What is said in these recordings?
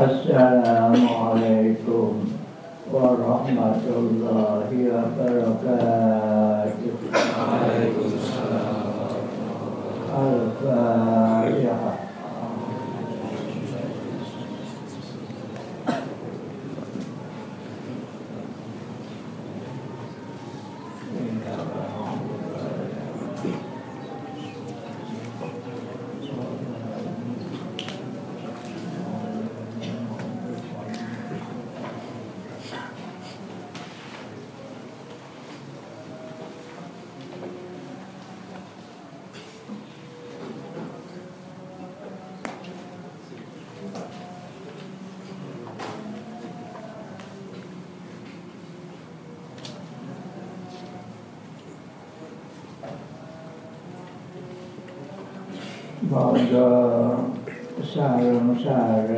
السلام عليكم ورحمة الله وبركاته. وعليكم السلام Santo, salvo, salvo.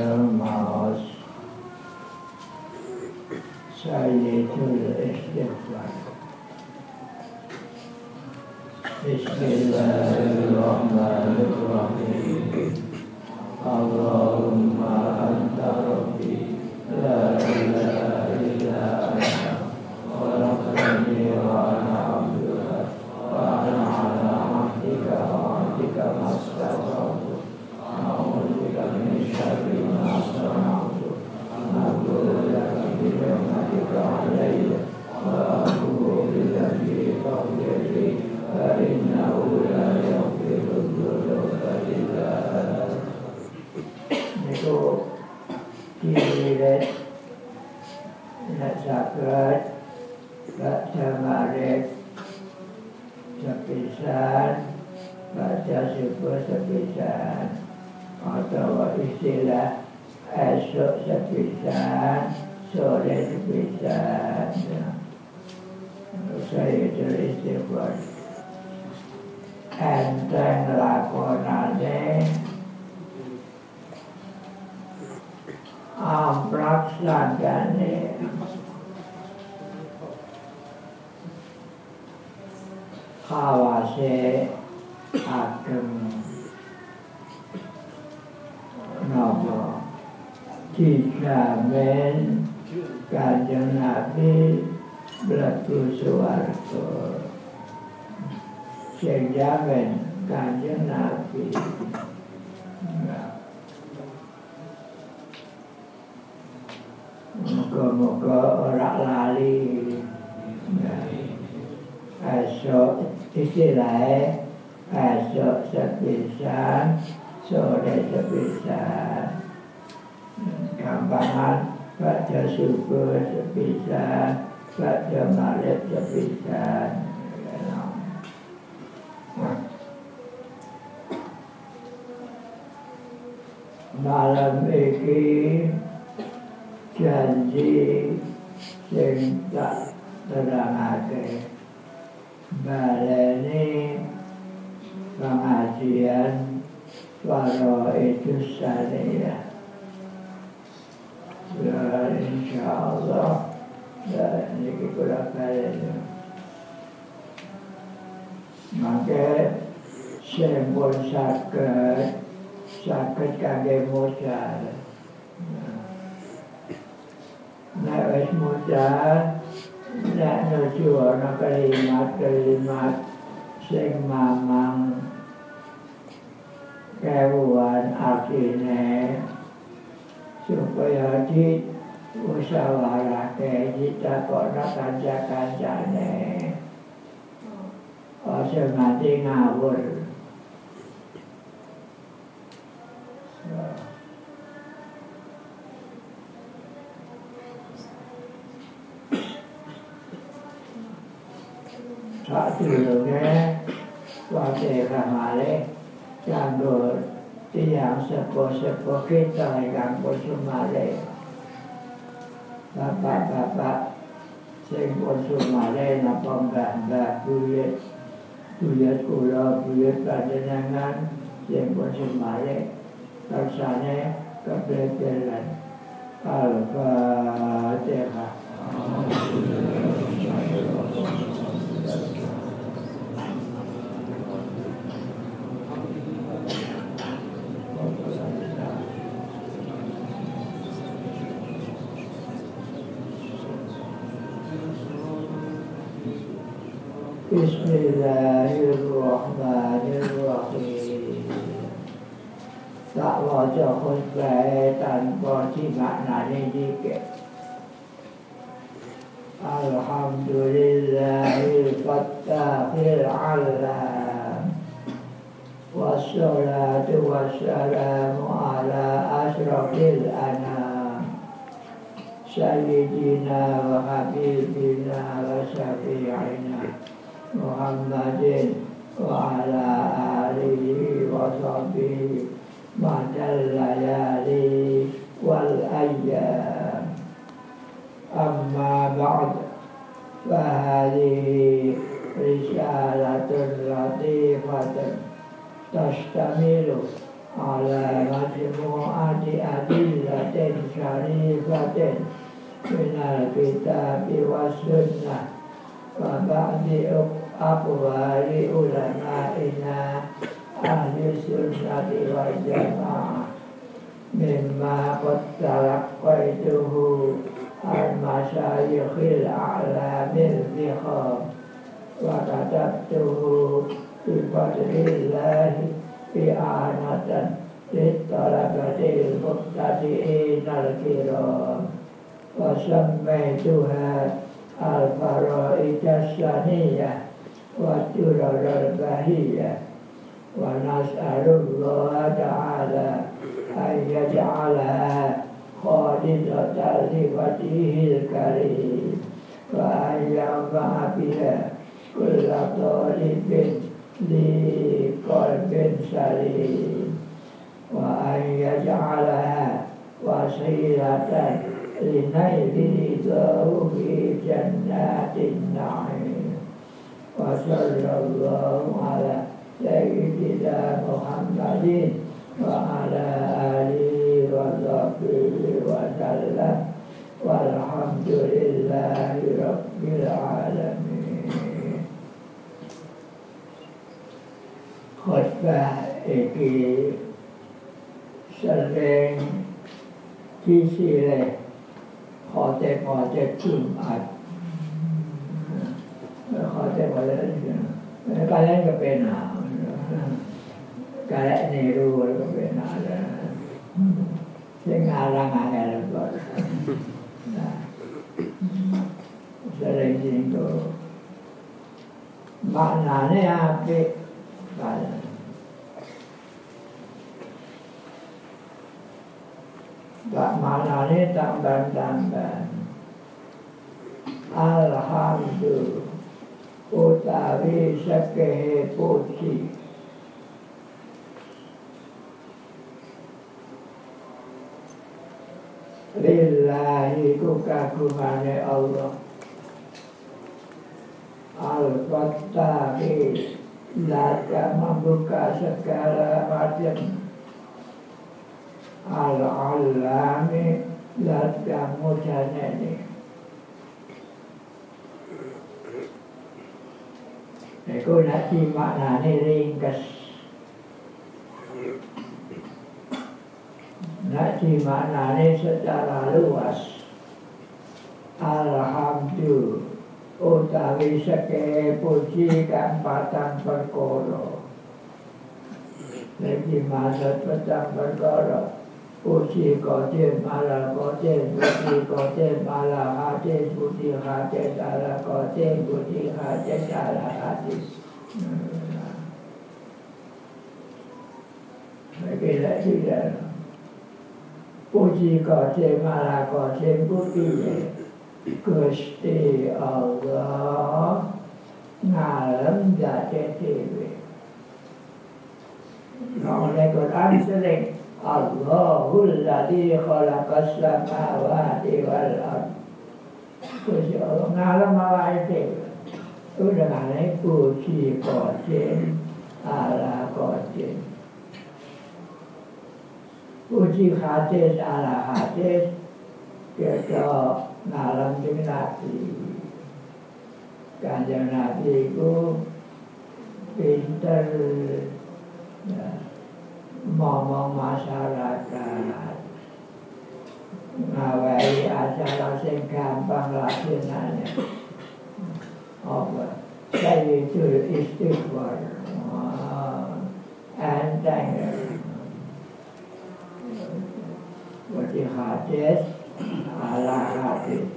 Istighfar Enteng lakonane Amprak sadane Kawase ageng Napa Dijamin Kanjeng Nabi Mlebu suwarga Sing jamin Kanjeng Nabi Nah. Moga-moga ora lali. Esok istilahnya esok sepisan, sore sepisan. Gampangan baca subuh sepisan, baca maghrib sepisan. Malam iki janji sing tak terangake. Baleni pengajian para itu saya ya insyaallah ya ini kurang baleni maka sing pun sakit sakit kage modal Nek wis modal, nek nuju ana kalimat-kalimat sing mamang kewuan artine supaya di musyawarahke ditakokno kanca-kancane Aja nganti ngawur Sadurunge wate kamale kanggo tiyang sepo-sepo kita ingkang kusumale. Bapak-bapak sing kusumale napa mbah-mbah tujuan kula tujuan panjenengan yang bosan maya rasanya kebetulan alfa cekah. Amin. بسم الله الرحمن الرحيم سأل جهد بيتا بوتي معنى نديك الحمد لله الفتاح العلام والصلاة والسلام على أشرف الأنام سيدنا وحبيبنا وشفيعنا محمد وعلى آله وصحبه مدى الليالي والأيام أما بعد فهذه رسالة لطيفة تشتمل على مجموعة أدلة شريفة من الكتاب والسنة apuhari ulama ina ahli sunnati wal jamaah. Mimma kutalak kaituhu al-masyayikhil a'lamil zikham wa kataktuhu di fadlillahi fi anatan di talagatil muktadi'in al-kiram. Wa sammaituha al-faraidah saniyah والدرر البهية ونسأل الله تعالى أن يجعلها خالصة لوجهه الكريم وأن ينفع بها كل طالب لقلب سليم وأن يجعلها وسيلة لنيل رضاه في جنات النعيم وصلى الله على سيدنا محمد وعلى آله وصحبه وسلم والحمد لله رب العالمين خطبة إكي سلين ที่สี่เลยขอแต่ขอแต่ขึ้นอัด เขาจ้ะไปแล้วไปแล้วก็เป็นหนาวการในรู้ก็เป็นหนาวเล้วยังงานร่างงานอะไรก็แสดงจริงตัวบ้านหนาเนี่ยเป็นไปดับมานานิตังดันดันดันอาลฮัมดุ પોતાવી શકે પોથી Lillahi kukagungannya Allah Al-Fattahi Zaka membuka segala macam Al-Alami Zaka mujahnya ini Itu nanti maknanya ringkas. Nabi maknanya secara luas. Alhamdulillah. Utawi seke puji kan patang perkara. Lagi maksud patang perkara Puji kodir malah kodir Puji kodir malah hadis Puji hadis ala kodir Puji hadis ala hadis Lagi-lagi dalam Puji Kodim ala Kodim Buktinya Gusti Allah Ngalem jadi dewi Oleh Quran sering Allahul ladhi khalaqas samawati wal ard Gusti Allah ngalem awal dewi Itu dengan puji Kodim ala Kodim Puji hadis ala hadis. Kita ngalam dengan Nabi. Kanjeng Nabi itu pinter. Ya, ngomong masyarakat. Ngawai acara sing gampang laksananya. Apa? Sayyidina itu istighfar enteng Wati hadis ala hadis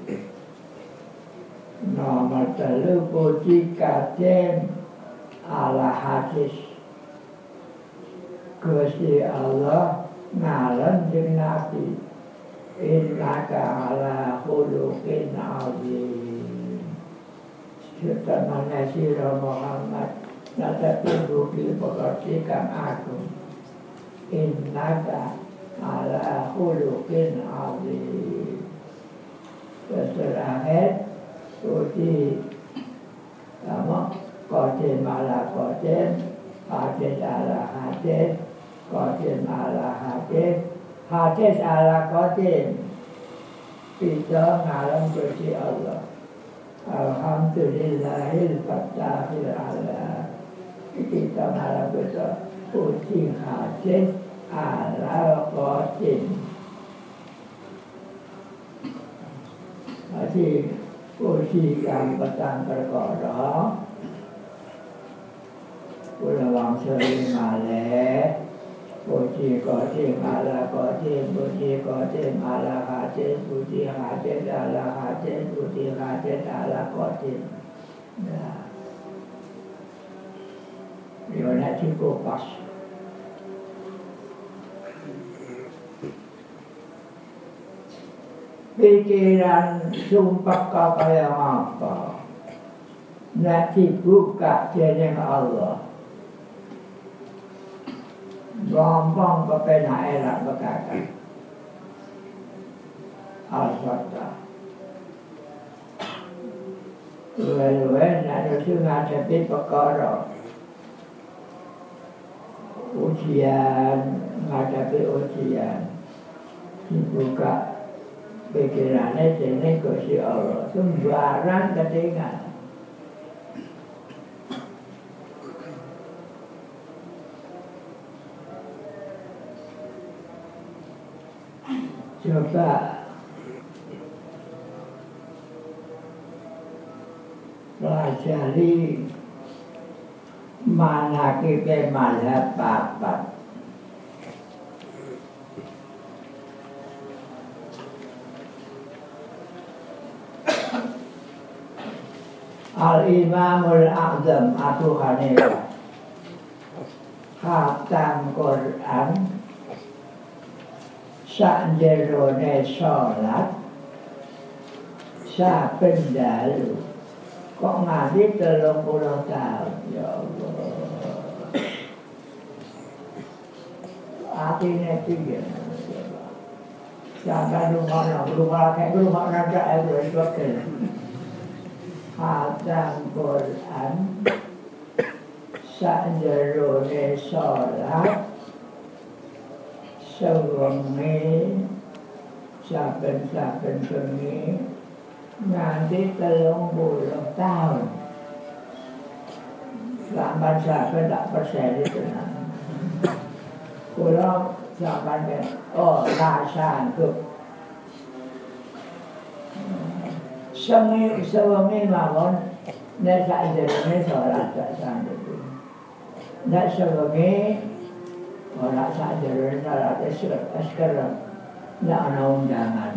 Nomor telu puji kaden ala hadis Gusti Allah ngalan jeung Nabi. Innaka ala khuluqin azim. Setananya sirah Muhammad Nada tubuhi pekerti kang agung. Innaka ala khuluqin azim. Terakhir Puji Kamu Qadim ala qadim Hadis ala hadis Qadim ala hadis Hadis ala qadim Kita ngalam Gusti Allah. Alhamdulillahil fatahil ala Kita ngalam Gusti Puji hadis ala qadim Hadis Puji yang petang perkara. Kula wangsa lima Puji kodim ala kodim Puji kodim ala hadis Puji hadis ala hadis Puji hadis ala kodim Nah Riwayat cukup pas Pikiran sumpah kaya apa? Nak dibuka jeneng Allah Gampang kepenak elak berkata Al-Fatah Luwe-luwe nak nusu ngadepi perkara Ujian Ngadepi ujian Dibuka pikirannya sini Gusti Allah sembarang ketinggalan coba pelajari mana kita mazhab papat Al-Imamul A'zam Abu Hanifah Khatam Quran Sakjerone sholat Saben dalu Kok nganti telung puluh tahun Ya Allah Artinya tiga Jangan rumah rumah kayak rumah raja itu itu Khatam Quran Sakjerone sholat sewengi saben-saben bengi nganti telung puluh tahun. Sampai saben tak persen itu Kulo sampai oh sanggup. Sengi sewengi mawon nek sak jerone salat tak sanggup. Nek sewengi ora sak jerone salat sekarang nek ana undangan.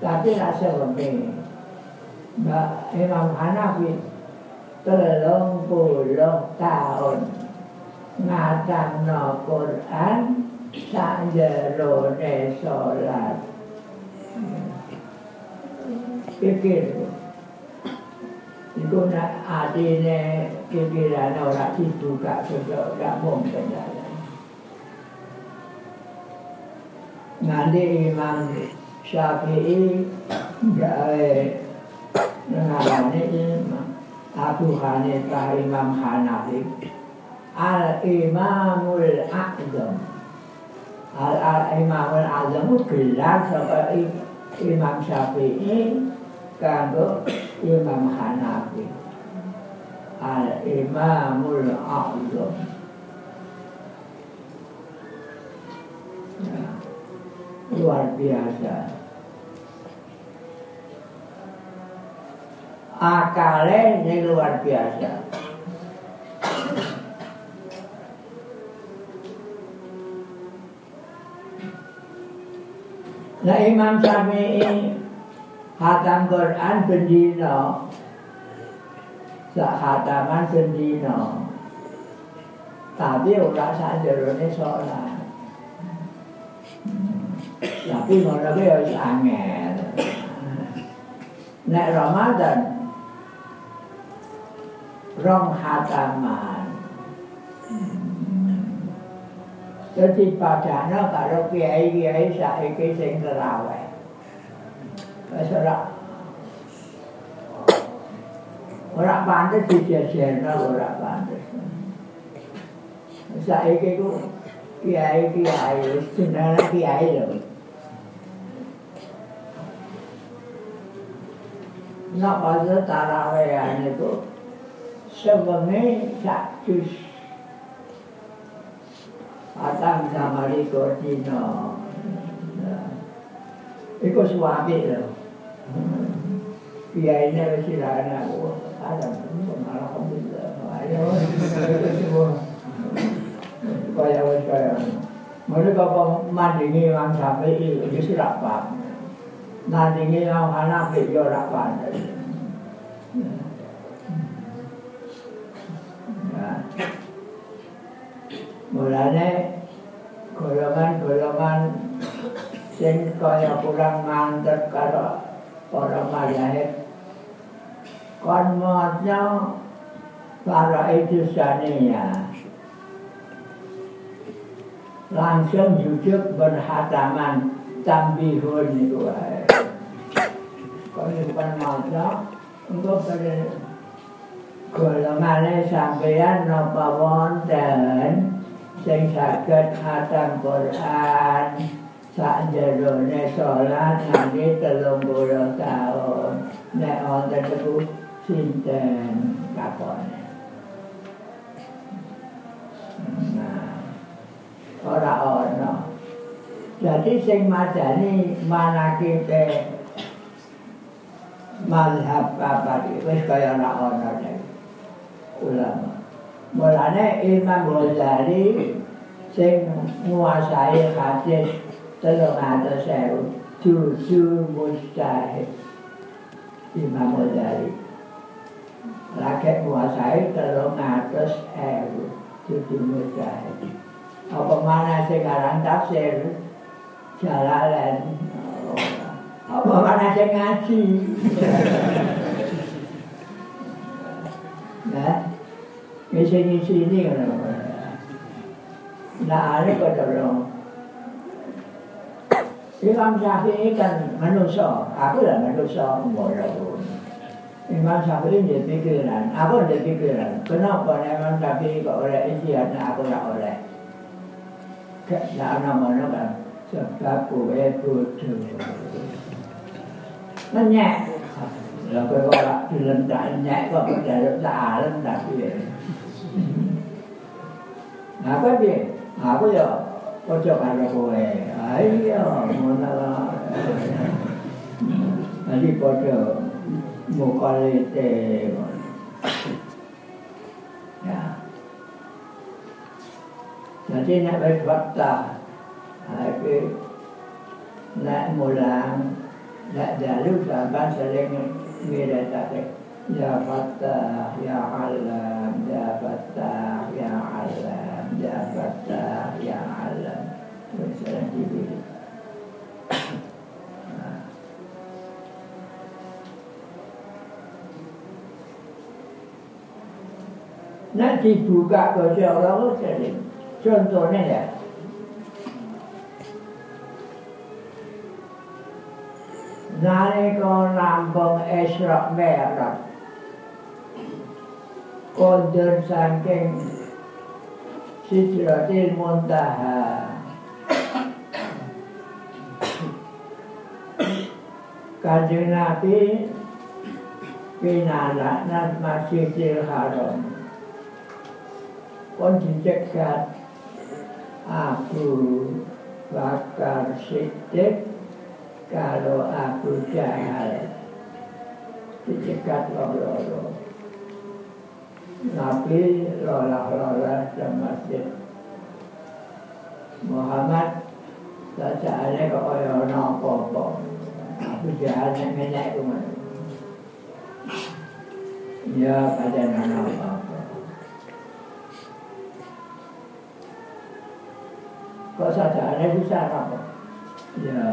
Tapi rasa sewengi. Mbak Imam Hanafi telung puluh tahun ngatamno Quran sak jerone salat. Pikir Iku nak adine pikiran ora dibuka sudah gak mungkin jalan. Nanti Imam Syafi'i gawe ngarane Imam Abu Hanifah Imam Hanafi Al Imamul A'zam Al Al Imamul A'zam itu gelar sapa Imam Syafi'i kanggo Al Imamul A'zam ya, luar biasa. Akale ini luar biasa. Nah Imam Syafi'i hatam Quran bendino Sak hataman bendino Tapi ora sajerone sholat Tapi ngono ki wis angel. Nek Ramadan Rong hataman Jadi padahal kalau kiai-kiai saiki sing terawih. Wis ora ora pantes dijejerno ora pantes. Saiki ku kiai-kiai wis jenenge kiai lho. Nak pada tarawehan itu sebenarnya sak jus Atang sama Riko Cino Iku suami lho Ini mesti lah anak Ada malah Alhamdulillah Ayo Kaya wis kaya Mereka apa mandingi Imam Syafi'i itu sirak paham Mandingi Imam Hanafi yo rak paham Mulane golongan-golongan sing kaya kurang mantep karo para mazhab kon maca para itu sania langsung jujuk berhataman tambihun itu kalau bukan maca engkau pada golongannya sampeyan napa wonten? Sing saged khatam Quran sak jerone salat nganti 30 taun nek wonten iku sinten kapone? Nah ora ono. Jadi sing madani manakite mazhab apa wis kaya ora ono ulama. Mulane Imam Ghazali sing nguasai hadis telung atus sewu tujuh mustahil Imam Ghazali Rakyat nguasai telung atus sewu tujuh mustahil Apa mana sekarang tafsir Jalalan Apa mana sing ngaji Nah ngisi-ngisi ini kan Nah, ini kok tolong Imam Syafi'i kan manusia, aku lah manusia walaupun Imam Syafi'i dia pikiran, aku dia pikiran Kenapa Imam Syafi'i kok oleh istihad, aku tak oleh Tak nama-nama kan Sebab kue bodoh Menyek Lalu kalau dilentak nyek kok pada tak alam tapi Apa dia? Aku ya ojo karo kowe. Ayo ngono Nanti padha mukalete. Ya. Jadi nak wis waktu Aku nak mulang nak jalu sampai sering mira tak Ya Fattah, Ya Alam, Ya Fattah, Ya Alam, Ya Fattah, Ya Alam. Nah dibuka ke Allah jadi contohnya ya. Nalika lambung Isra Mi'raj kondur saking Sidratil Muntaha Kanjeng Nabi pinanakna Masjidil Haram pun dicegat Abu Bakar Siddiq kalau Abu Jahal dicegat loro-loro. Nabi lolah-lolah ke masjid. Muhammad kok kaya ana apa-apa. Ya kadang ana apa-apa. Kok sajaane bisa apa? Ya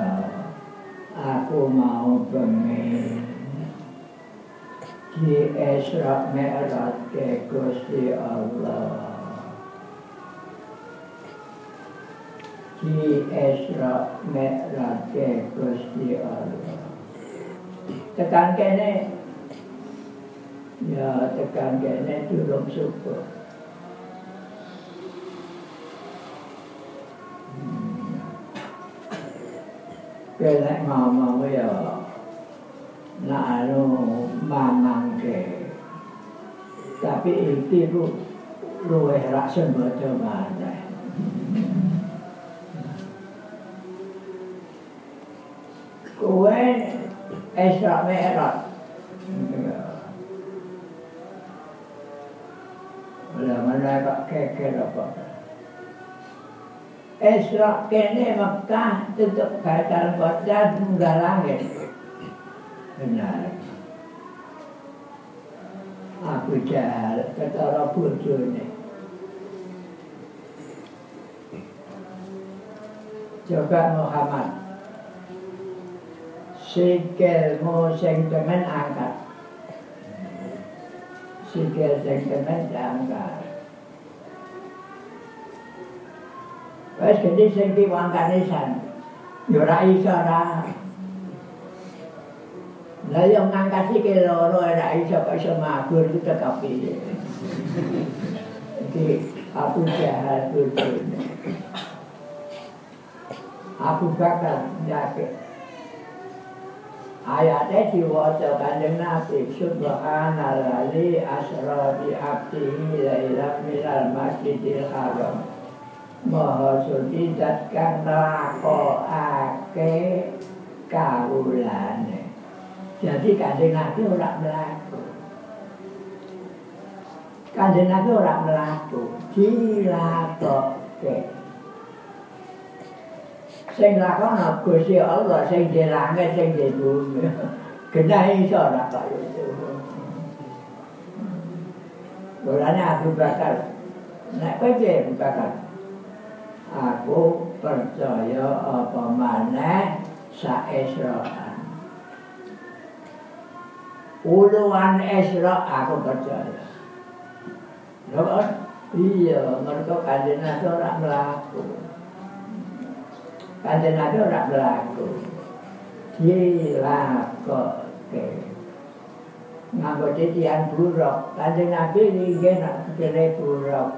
aku mau pengen di Isra Mi'raj ke Gusti Allah. Di Isra Mi'raj ke Gusti Allah. Tekan kene ya tekan kene durung syukur. Kena ngomong ya nak anu mamang ke tapi iki ku luwih rak sembodo maneh Isra Mi'raj Bila mana kok keker apa Isra kene Mekah tutup batal batal munggah langit benar. Abu Jahal ketara bojone. Coba Muhammad. Sikilmu sing temen angkat. Sikil sing temen angkat. Wes gede sing diwangkane san. Yo ora iso ora. Lah yang ngangkat sikil loro ora iso kok iso mabur itu tetep piye. Iki Abu Jahal bojone. Abu Bakar nyake. Ayatnya diwaca kanjeng Nabi Subhanallah asra bi abdihi lailam minal masjidil haram Maha suci dat kang lakokake kawulane Jadi kanjeng Nabi ora mlaku. Kanjeng Nabi ora mlaku, dilakoke. Sing lakono Gusti Allah sing di langit sing di bumi. Genah iso ora kaya itu. Mulane Abu Bakar nek kowe Abu Bakar aku percaya apa maneh sak Isra'an. Puluhan Isra aku percaya. Lho iya, mereka kanjeng Nabi ora mlaku. Kanjeng Nabi ora mlaku. Dilakoke. Nganggo titian buruk. Kanjeng Nabi inggih nak kene buruk.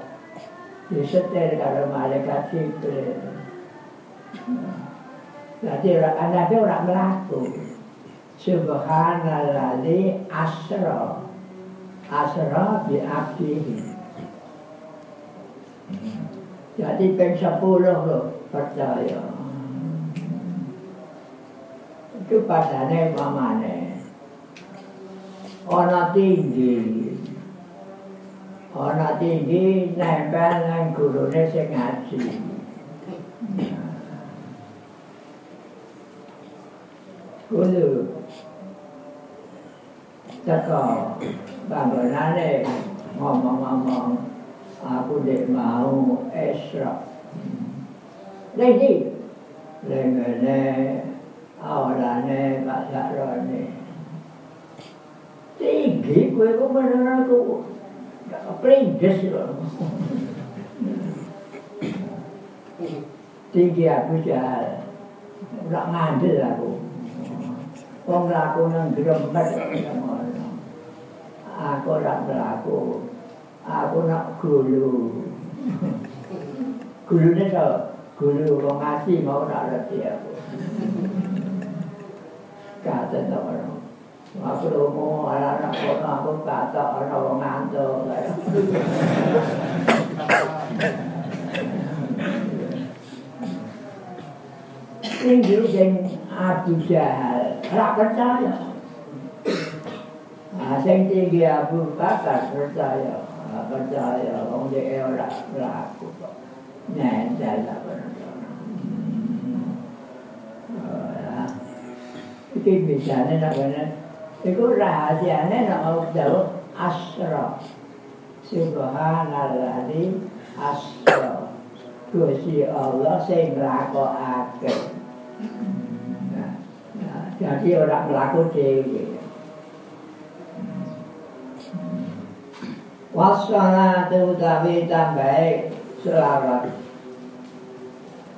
Disetir karo malaikat Jibril. Jadi Nabi ora mlaku. Subhanalladzi asra asra bi abdihi. Jadi peng sepuluh loh percaya. Itu padane mamane. Ana tinggi. Ana tinggi nempel nang gurune sing ngaji. Kudu teko bangunane ngomong-ngomong aku dek mau esra. Lagi lengene awalane Pak Sakrone. Tinggi kowe kok bener aku pringges kok. Tinggi aku jahal. Ora ngandel aku. Wong laku nang grembet ngono. Aku ora mlaku. Aku nak gulu. Gulune to, gulu wong ngaji mau ora ngerti aku. Kata to ora. Aku romo anak kono aku kata ana wong ngantuk. Tinggi sing Abu Jahal, ora percaya. Ah, sing tinggi Abu Bakar percaya, ah, percaya wong dia ora berlaku kok. Nyantai lah penonton. Oh, ya. Iki bisane nak bener. Iku rahasiane mau jauh asra. Subhanalladzi asra. Gusti Allah sing nglakokake. Jadi orang melaku dhewe. Wassalatu utawi tambahe selawat.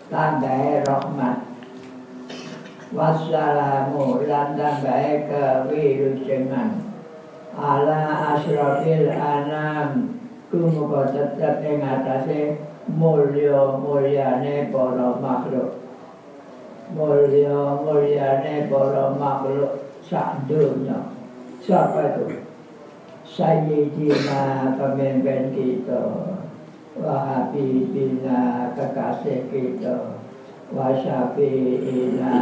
Tambahe rahmat. Wassalamu lan tambahe kewilujengan. Ala asrafil anam kumuka tetep ing atase mulya mulyane para makhluk. Mulya mulyane para makhluk sak dunya. Siapa itu? Sayyidina pemimpin kita Wahabibina kekasih kita Wasyafi'ina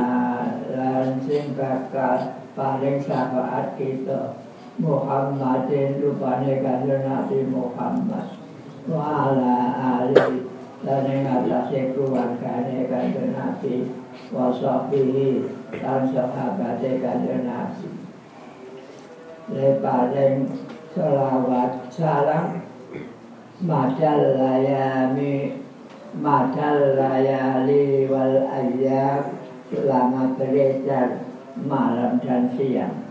lan sing bakal paling syafaat kita Muhammadin rupane kanjeng Nabi Muhammad wa ala ali dan ing atase keluargane kanjeng Nabi wa sahbihi lan sahabate kanjeng Nabi Le paling selawat salam madal layami madal layali wal ayyam selama beredar malam dan siang.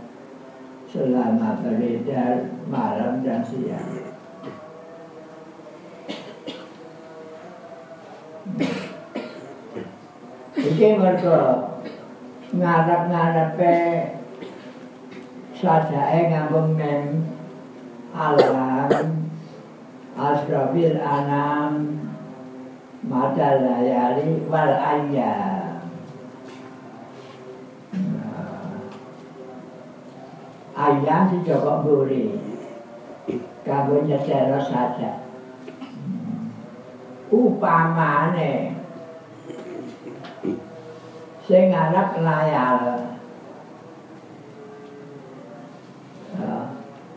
Selama beredar malam dan siang. Iki mereka ngarep-ngarepe sadake ngambung mem alam asrafil anam madal layali wal ayyam ayam di cokok buri kanggo nyedero saja. Hmm. Upamane. Sing arep layar. Ah,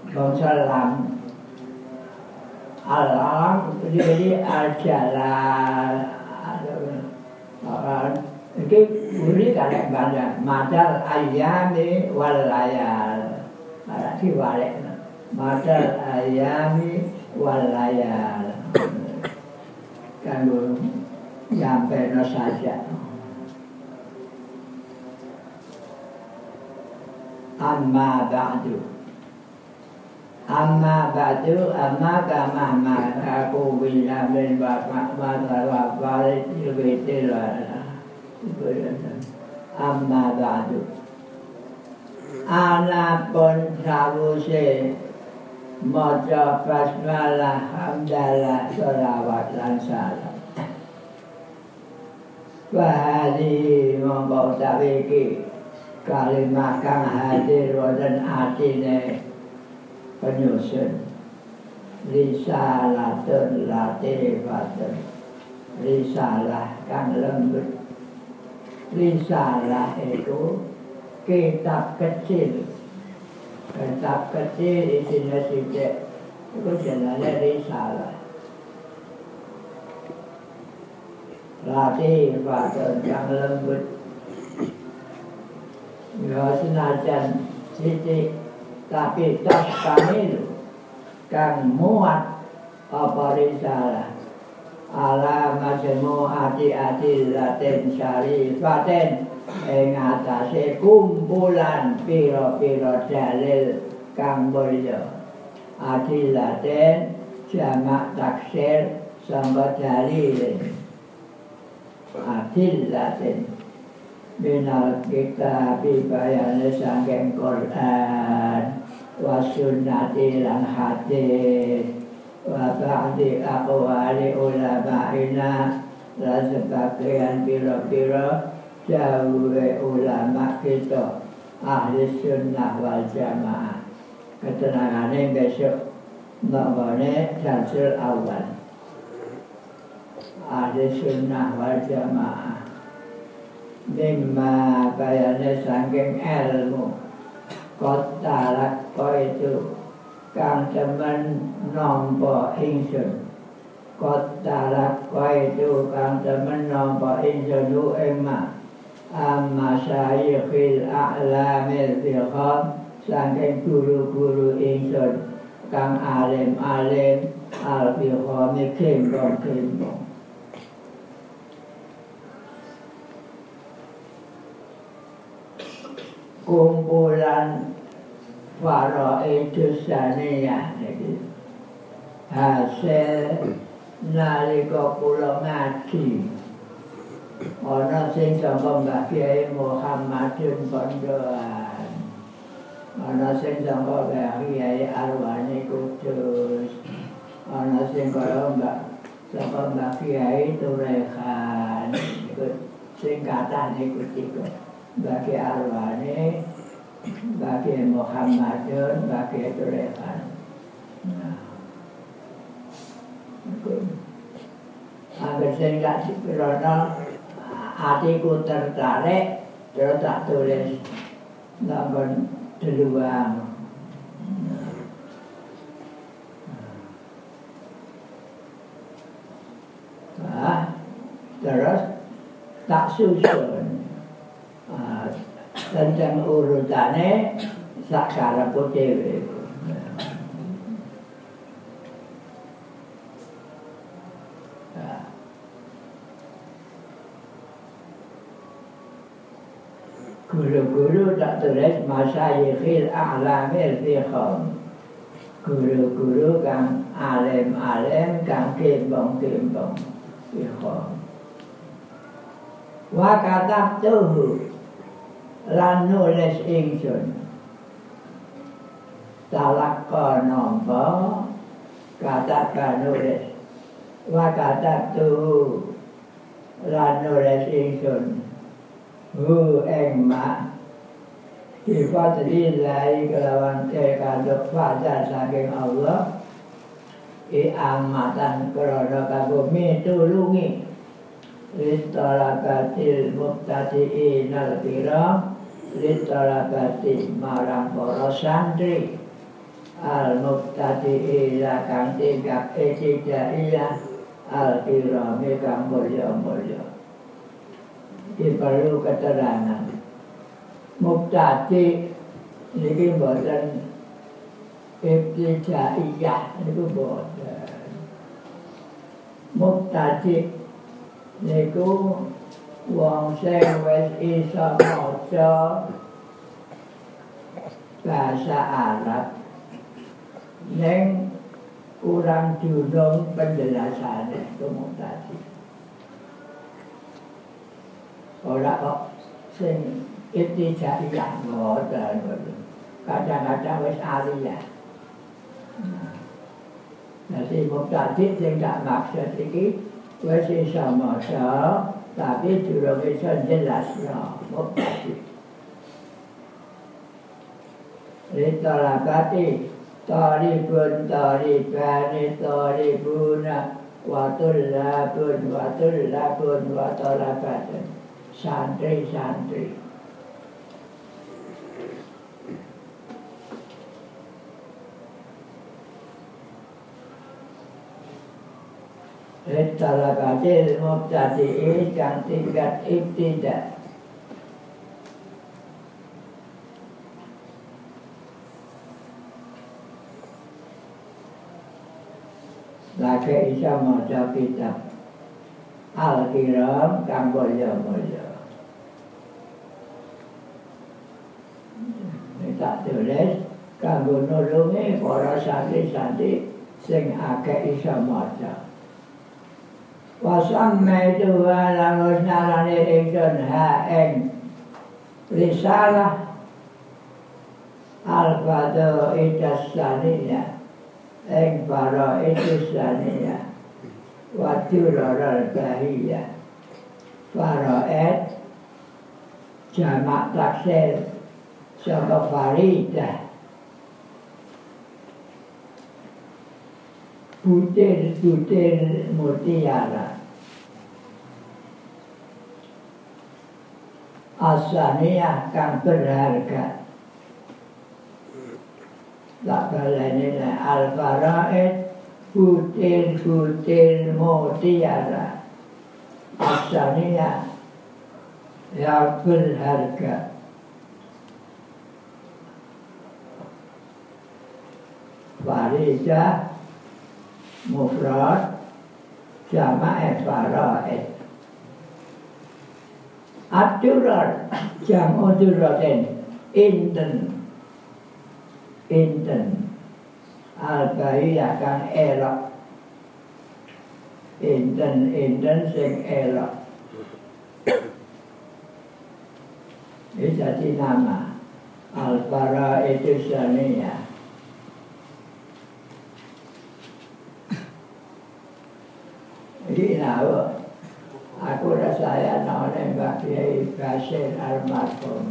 Bonsalam Alam Jadi Al-Jalal Ini Ini karek banyak. Madal ayami Walayal kalek banyak madal ayami wal layal Berarti balik Madal ayami wal layal Kalau nyampe no saja Amma ba'du Amma ba'du amma kama ma aku bila min bapak mata balik lebih Amma ba'du Ana pun sawuse Maca basmalah hamdalah salawat lan salam Wahadi mongko tawiki Kalimah kang hadir wonten atine penyusun. Risalatun latifatun risalah kang lembut. Risalah itu kitab kecil kitab kecil isinya sidik itu jenenge risalah latifatun kang lembut ya senajan sidik tapi tas kamil kang muat apa risalah ala majmu ati ati latin syarifaten ing atase kumpulan pira-pira dalil kang mulya. Ati latin jamak taksir samba dalil. Ati latin minal kitab bayane sangking Quran wa sunnati lan hadis. Wa ba'di aqwali ulama'ina la sebagian pira-pira jauhe ulama kita ahli sunnah wal jamaah ketenangane besok nambane jansil awal ahli sunnah wal jamaah mimma bayane sangking ilmu kota lakko itu kang temen nompo ingsun kota lakko itu kang temen nompo ingsun hu ema amma sayikhil a'lamil bilkham saking guru-guru ingsun kang alim-alim al-bilkham kembang-kembang kumpulan faraidus saniyah niki hasil nalika kula ngaji ana sing saka Mbah Kiai Muhammadun Pondoan ana sing saka Mbah Kiai Arwani Kudus. Ana sing kaya Mbah saka Mbah Kiai Turekan iku singkatan iku tiga bagi arwane bagi Muhammadun bagi Turekan nah. Agar saya karena hatiku tertarik terus tak tulis namun deluang nah, terus tak susun. Tentang urutannya sak karepku dhewe. Guru-guru tak tulis masyayikhil a'lamil fikham. Guru-guru kang alim-alim kang kembang-kembang fikham. Wa katab tuhu lan nulis ingsun talaka nampa kata nulis wa kata tu lan nulis ingsun hu ing ma. Sifat lillahi kelawan tekaduk fajar saking Allah. I amatan krono kanggo mitulungi Litolakatil muktadi'in al-kiram Litolakati marang para santri. Al-muktadi'i lakang tingkap etidaiyah Al-kirami kang mulya-mulya Diperlu keterangan Muktadi Ini buatan Ibtidaiyah Ini buatan Muktadi niku wong sing wis isa maca bahasa Arab ning kurang diundang penjelasannya komutasi ora kok sing itu jadi yang ngoten kadang-kadang wis aliyah Jadi muktadi sing gak maksud iki wis iso maca tapi durung iso jelasno mukti Ritalakati taribun taribani taribuna watullabun watullabun santri-santri Talakatil mubtadi'i kang tingkat ibtidak Lagi isa maca kitab Al-Kiram kang mulya-mulya Tak tulis kanggo nulungi para santri-santri sing akeh isa maca. Wasammaitu wa langus narani ingsun ha ing risalah. Al-fadu itas saniyah ing para itas saniyah wa turar bahiyah faraid jamak taksir saka faridah butir-butir mutiara. Asaniyah kang berharga. Tak balai ini Al-Faraid Kutil Mutiara Asalnya Yang berharga Faridah Mufrad Jamaah Faraid Aturan Jamu Duratin Inten Inten Al-Bahiyah kang elok Inten Inten sing elok Ini jadi nama Al-Bara itu Saniyah Jadi tahu Aku rasanya nolnya Mbak Kiai Basir Almarhum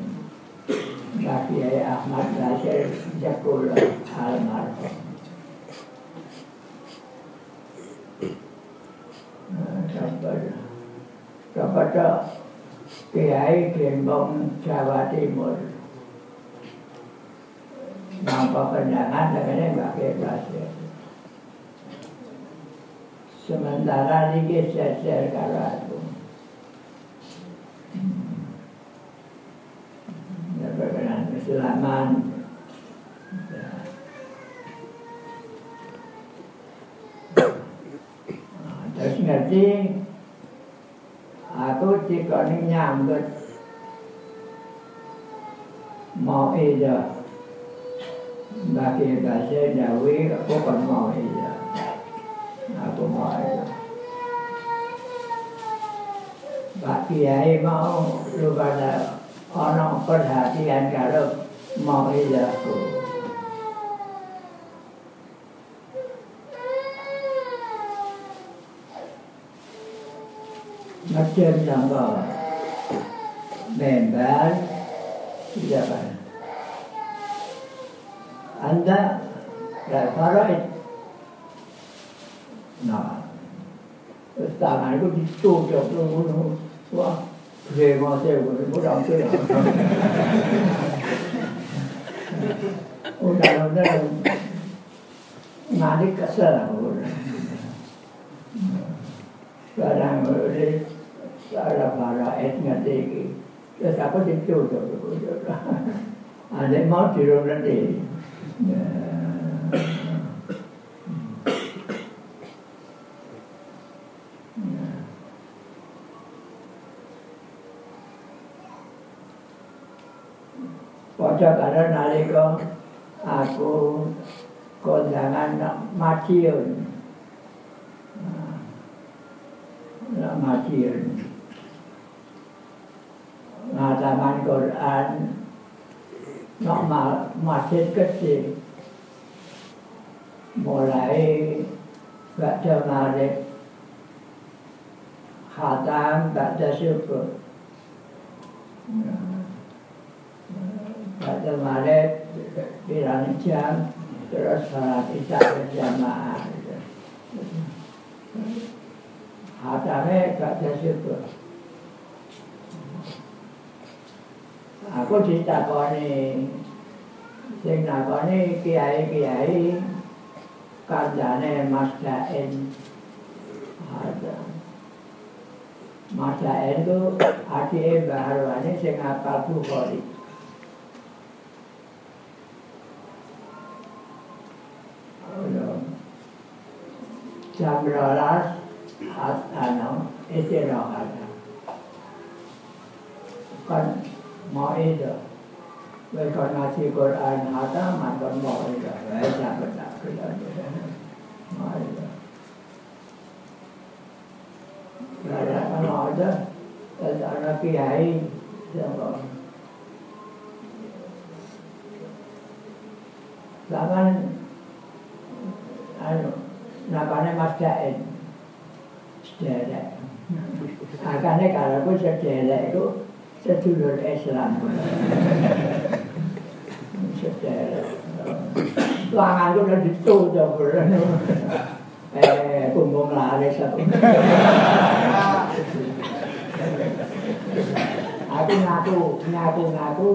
Mbak Kiai Ahmad Basir Jakul Almarhum Kepada Kiai Gembong Jawa Timur Nampak pendangan dengan Mbak Kiai Basir Sementara ini seser kalau aku Ya berkenan keselamatan Terus ngerti? Aku dikoni nyambut. Mau ida Bagi bahasa Jawi Aku kan mau ida Aku mau ida Pak Kiai mau Rupanya Orang perhatian kalau Mau ida aku macam sama member siapa anda Faraid nah terus tangan itu ditutup dulu wah Rema saya boleh mudah saya. Udah-udah ngadik kesel aku. Sekarang udah Salah para et ngerti iki. Terus apa dicoba Ada mau tiru nanti. Pada kada nalika aku kondangan Madiun. Madiun. ngataman Quran nok masjid kecil mulai baca maghrib khatam baca syukur baca maghrib pirang jam terus salat isya berjamaah khatamnya baca syukur. Aku ditakoni sing nakoni kiai-kiai kancane Mas ada. Mas Daen itu adike Mbah Harwani sing apal Bukhari jam rolas anu istirahat kan mau itu mereka ngasih Quran hataman kan mau itu baca baca baca mau itu ada kan ada ada anak kiai siapa Zaman anu namanya Mas Daen sederek akhirnya kalau aku sederek itu sedulur Islam. Sederek. Langan udah ditutup. Eh, kumbung laris aku. aku ngaku, ngaku, ngaku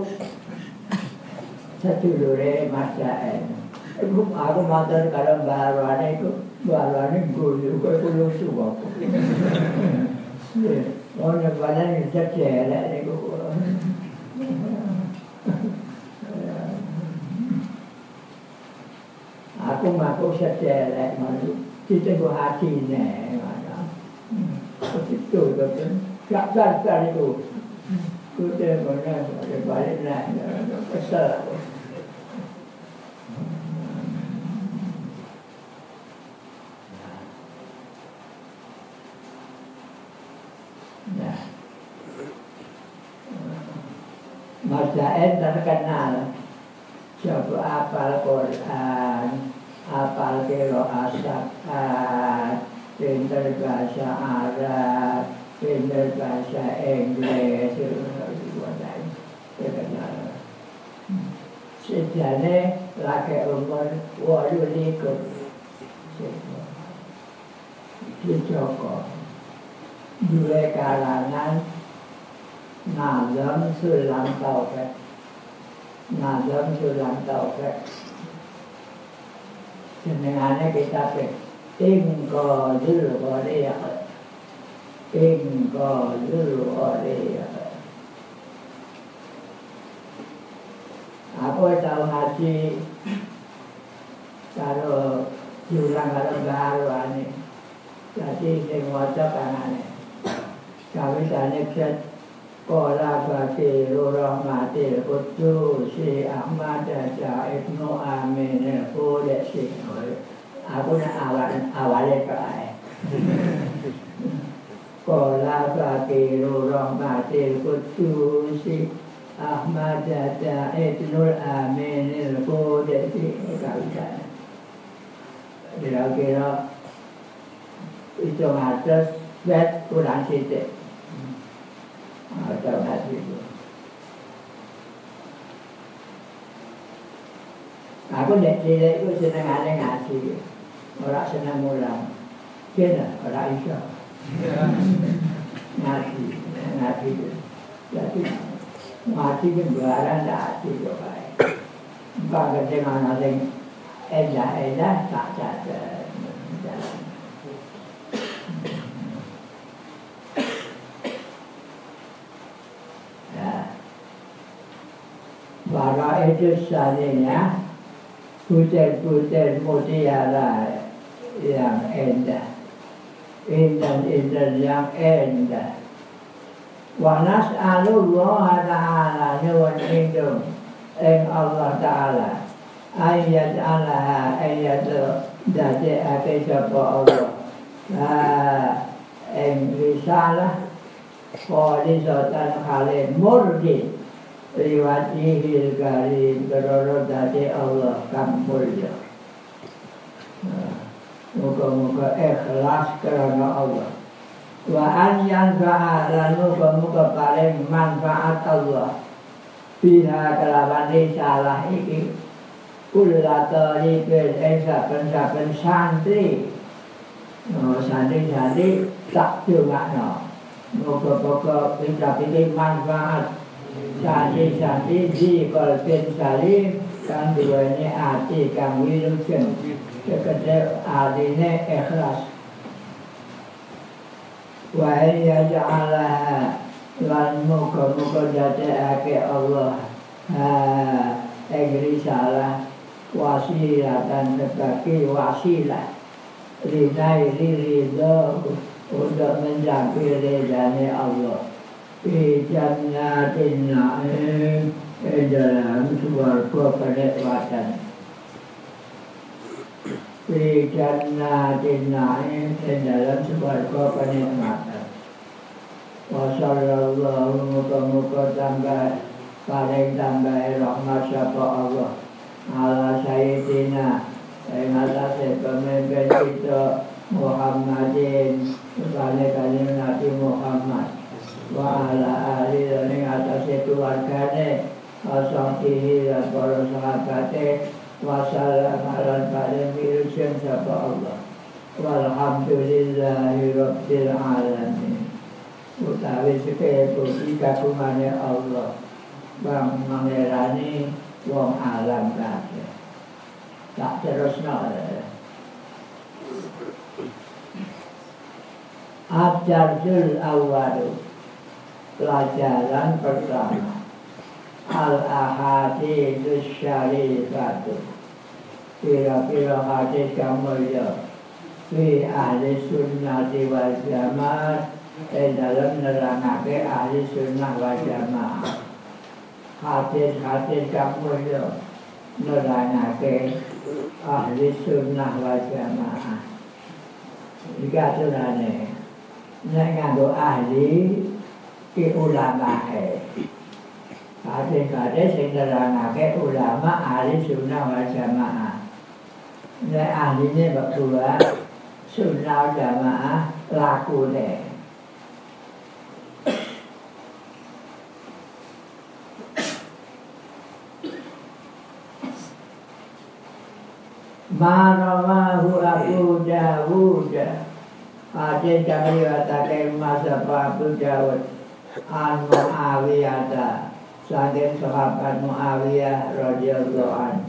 sedulure Mas Jaen. Iku aku matur karo Mbak Arwane iku Mbak Arwane guyu kok iku lucu kok. Oh, nek badan iki celek niku. Aku ngaku sejelek malu. Kita ku hati. Begitu betul. Gak sadar itu. Kita mana balik lah. Kesal aku. Nah. Masain terkenal Coba apal Quran Apal kiro asakat Pinter bahasa Arab Pinter bahasa Inggris Terkenal Sejane laki umur walu likur Di Joko. Dua kalangan Nazam Sulam Taufik. Nazam Sulam Taufik. Senengannya kita pe Ingko Zul Qariq Ingko Zul Aku tahu ngaji. Kalau Jurang kalau baru ini Jadi sing wajah kanane. Kami tanya Qala Fakirur Rahmatil Qudusi Ahmad Daja Ibnu Amin Qudsi Aku nak awal awalnya ke Qala Fakirur Rahmatil Qudusi Ahmad Daja Ibnu Amin Qudsi Kali-kali Kira-kira Itu ngatas Bet kurang sidik atau hati itu. Aku nek cilik itu senengane ngaji. Ora seneng mulang. Kena ora iso. Ngaji, ngaji. Jadi ngaji kan barang ngaji yo bae. Mbak gede mana sing edah-edah tak jaga. Para itu seandainya Butir-butir mutiara yang indah Indah-indah yang indah Ta'ala Nyuwan indung Ing Allah ta'ala Ayat alaha ayat Dati ake sapa Allah Ing risalah Qalisatan khalid murdi riwayatihil karim kerana dari Allah kang mulia. Muka-muka ikhlas kerana Allah. Wa an yang lan muka-muka paling manfaat Allah. Biha kelawan risalah iki. Kula tarifin ing saben-saben santri. Santri-santri tak dungakno. Muka-muka pindah-pindah manfaat Sadi-sadi di kolpin salim Kang duwani hati kang wilujeng Sekedar adine ikhlas Wa iya ja'alaha Lan muka-muka jata'ake Allah. Ha Egri salah Wasilah dan sebagai wasilah. Rinai ridho Untuk mencapai ridhani Allah. Fi jannatin na'im Di dalam suarga penikmatan Fi jannatin na'im Di dalam suarga penikmatan. Wa sallallahu muka-muka tambah Paling tambah rahmat sapa Allah. Ala sayyidina. Yang atas pemimpin kita Muhammadin. Kepada kalim Nabi Muhammad. Wa ala ahli dan ing atase keluargane. Asatihi dan para sahabate wa salam ala paling wirujeng sapa Allah walhamdulillahi rabbil alamin utawi sekaya puji kagungane Allah bang mangerani wong alam kabeh Tak terusno. Ajarul awalu Pelajaran pertama Kira-kira hadis kamu ya Fi ahli sunnati wal jamaah Eh dalam nerangake ahli sunnah wal jamaah Hadis-hadis kamu ya Nerangake ahli sunnah wal jamaah Jika tunane Nek nganggo ahli Ki ulama eh Hadis-hadis yang nerangake ulama ahli sunnah wal jamaah. Nek ahlinya berdua Sunnah jamaah laku deh Marawahu Abu Dawud. Hadis kami katakan masa Abu Dawud. An Muawiyah Saking sahabat Muawiyah radhiyallahu an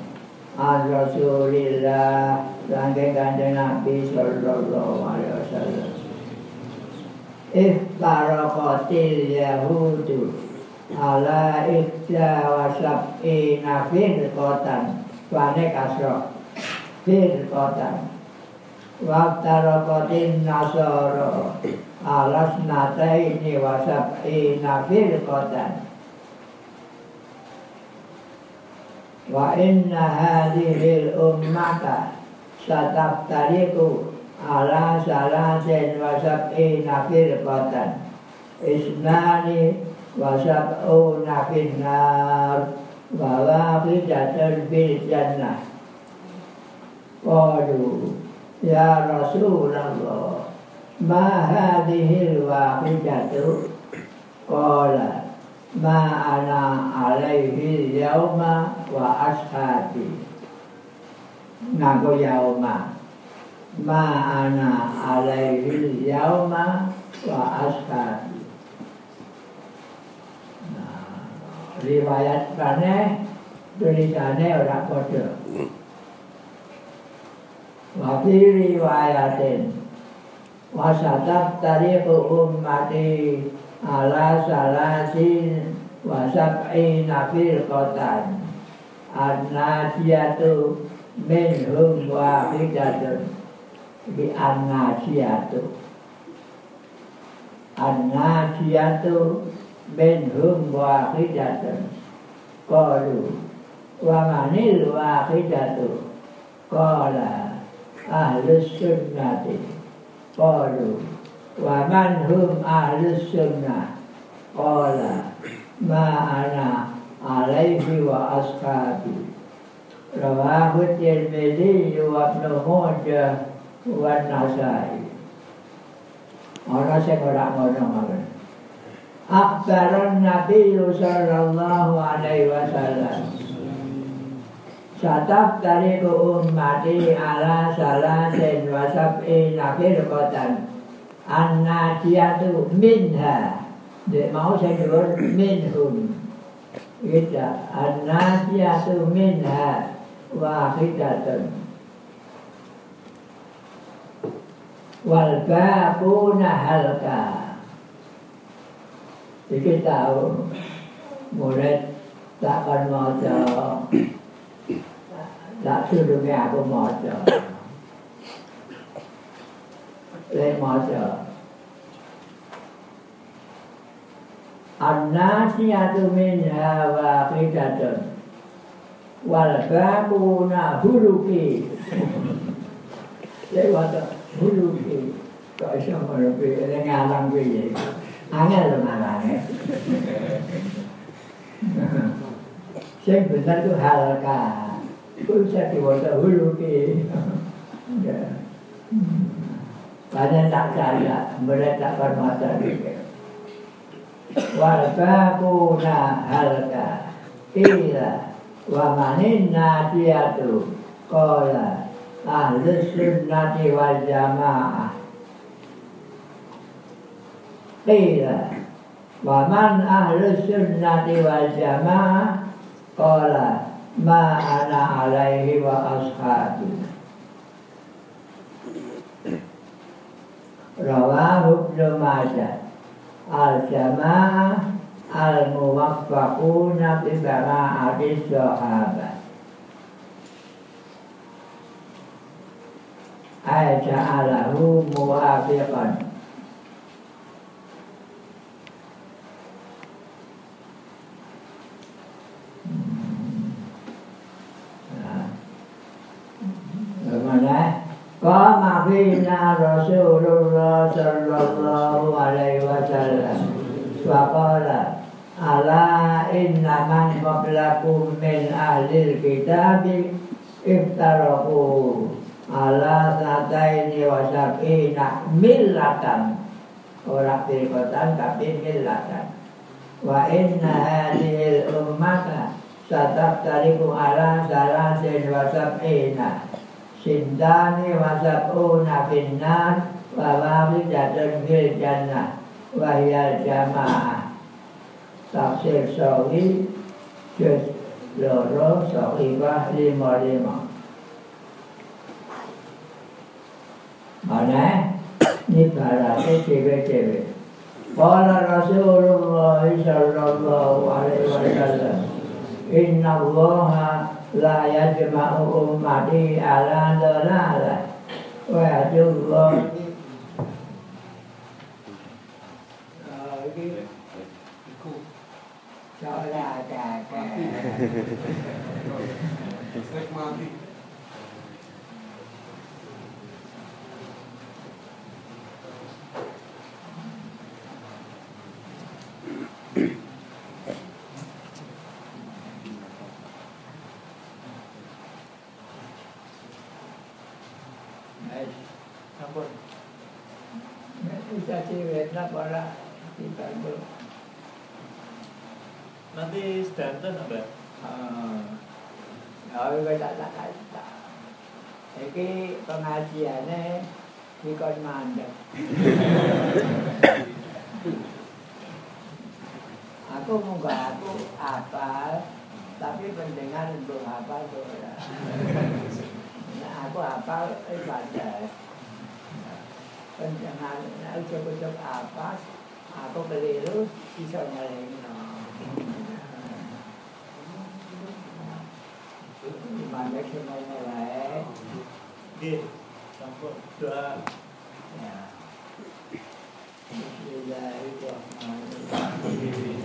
An Rasulillah Saking kanjeng Nabi sallallahu alaihi wasallam. Iftaraqatil Yahudu Ala ikja wa sab'ina firqatan Wane kasroh firqatan Waftaraqatin nasara Alas nataini wa sab'ina firqatan Wa inna hadihil ummata Sataftariku ala salasin wa sab'ina firqatan. Isnani wa sab'una finnar Wa waqidatun fil jannah. Qalu ashabi Ngaku yauma Ma ana alaihi yauma wa ashabi nah, Riwayat mana? Tulisannya orang bodoh. Wafi riwayatin. Wasatab tariqu ummati wasab'ina firqatan An-nasiyatu minhum wahidatun. Bi an-nasiyatu An-nasiyatu minhum wahidatun. Qalu Wa manil wahidatu? Qala Ahlus sunnati. Qalu Wa man hum ahlus sunnah. Qala Ma ana alaihi wa ashabi. Rawahu tirmidhi wa ibnu Majah wa Nasai. Orang saya korak ngono Akhbaran Nabi sallallahu alaihi wasallam. Satab tariku ummati ala salasin wa sab'ina firqatan An-najiyatu minha. Dia mau saya jawab minhum. Gitu An-najiyatu minha. Wahidatun. Wal baquna halka. Jadi tahu Murid takkan mau Tak suruhnya aku mau Baquna huluki Saya kata huluki Kok bisa merupi Ini ngalang gue Angel lho ngalangnya Yang benar itu halka Itu bisa diwasa huluki Banyak tak saya Mereka tak bermata. Juga Walbaquna halka Ila Wa manin nadiyatu Qala Ahlus sunnati wal jamaah Qila Wa man ahlus sunnati wal jamaah Qala ma ana alaihi wa ashabi Rawahu Ibnu Majah Al-Jama'ah Al-Muwaffaquna bi Bara'ati Sahabat Ay ja'alahu muwafiqan Qama fina Rasulullah sallallahu alaihi wasallam wa qala ala inna man qablakum min ahlil kitabi iftaraku ala sataini wa sab'ina millatan ora firqatan tapi millatan wa inna. hadhil ummata sataftariku ala salasin wa sab'ina sintani wa sab'una finnar wa wahidatun fil jannah. Wa hiyal jamaah. Tafsir sawi juz loro sahibah lima lima mana? Ini baratnya cewek-cewek Qala Rasulullah sallallahu alaihi wasallam Inna allaha la yajma'u ummati ala dalalah wa yadullah Trời ơi, trời ơi, trời ơi. Cewek pala kita belum Nanti sedanten Mbak. rồi bây giờ là cái thì cái pengajiannya di kon mandek. Aku enggak aku hafal tapi pendengar belum hafal tuh nah, aku hafal ibadah pendengar nah, ucap-ucap apa aku keliru bisa nyalain Mandek semuanya baik Nggih. Sampun doa Ya. Bismillahirrahmanirrahim. Allahumma